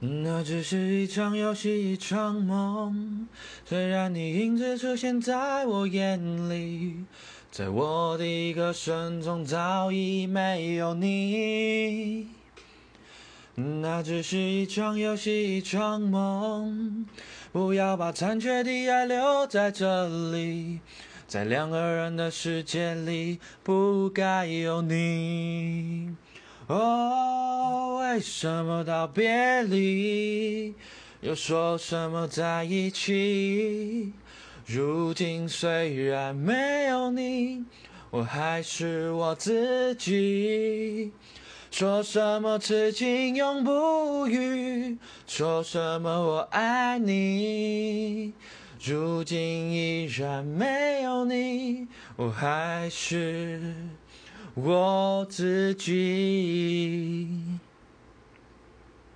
那只是一场游戏，一场梦。虽然你影子出现在我眼里，在我的歌声中早已没有你。那只是一场游戏，一场梦。不要把残缺的爱留在这里，在两个人的世界里，不该有你。哦，为什么道别离，又说什么在一起？如今虽然没有你，我还是我自己。说什么此情永不渝，说什么我爱你。如今依然没有你，我还是。我自己。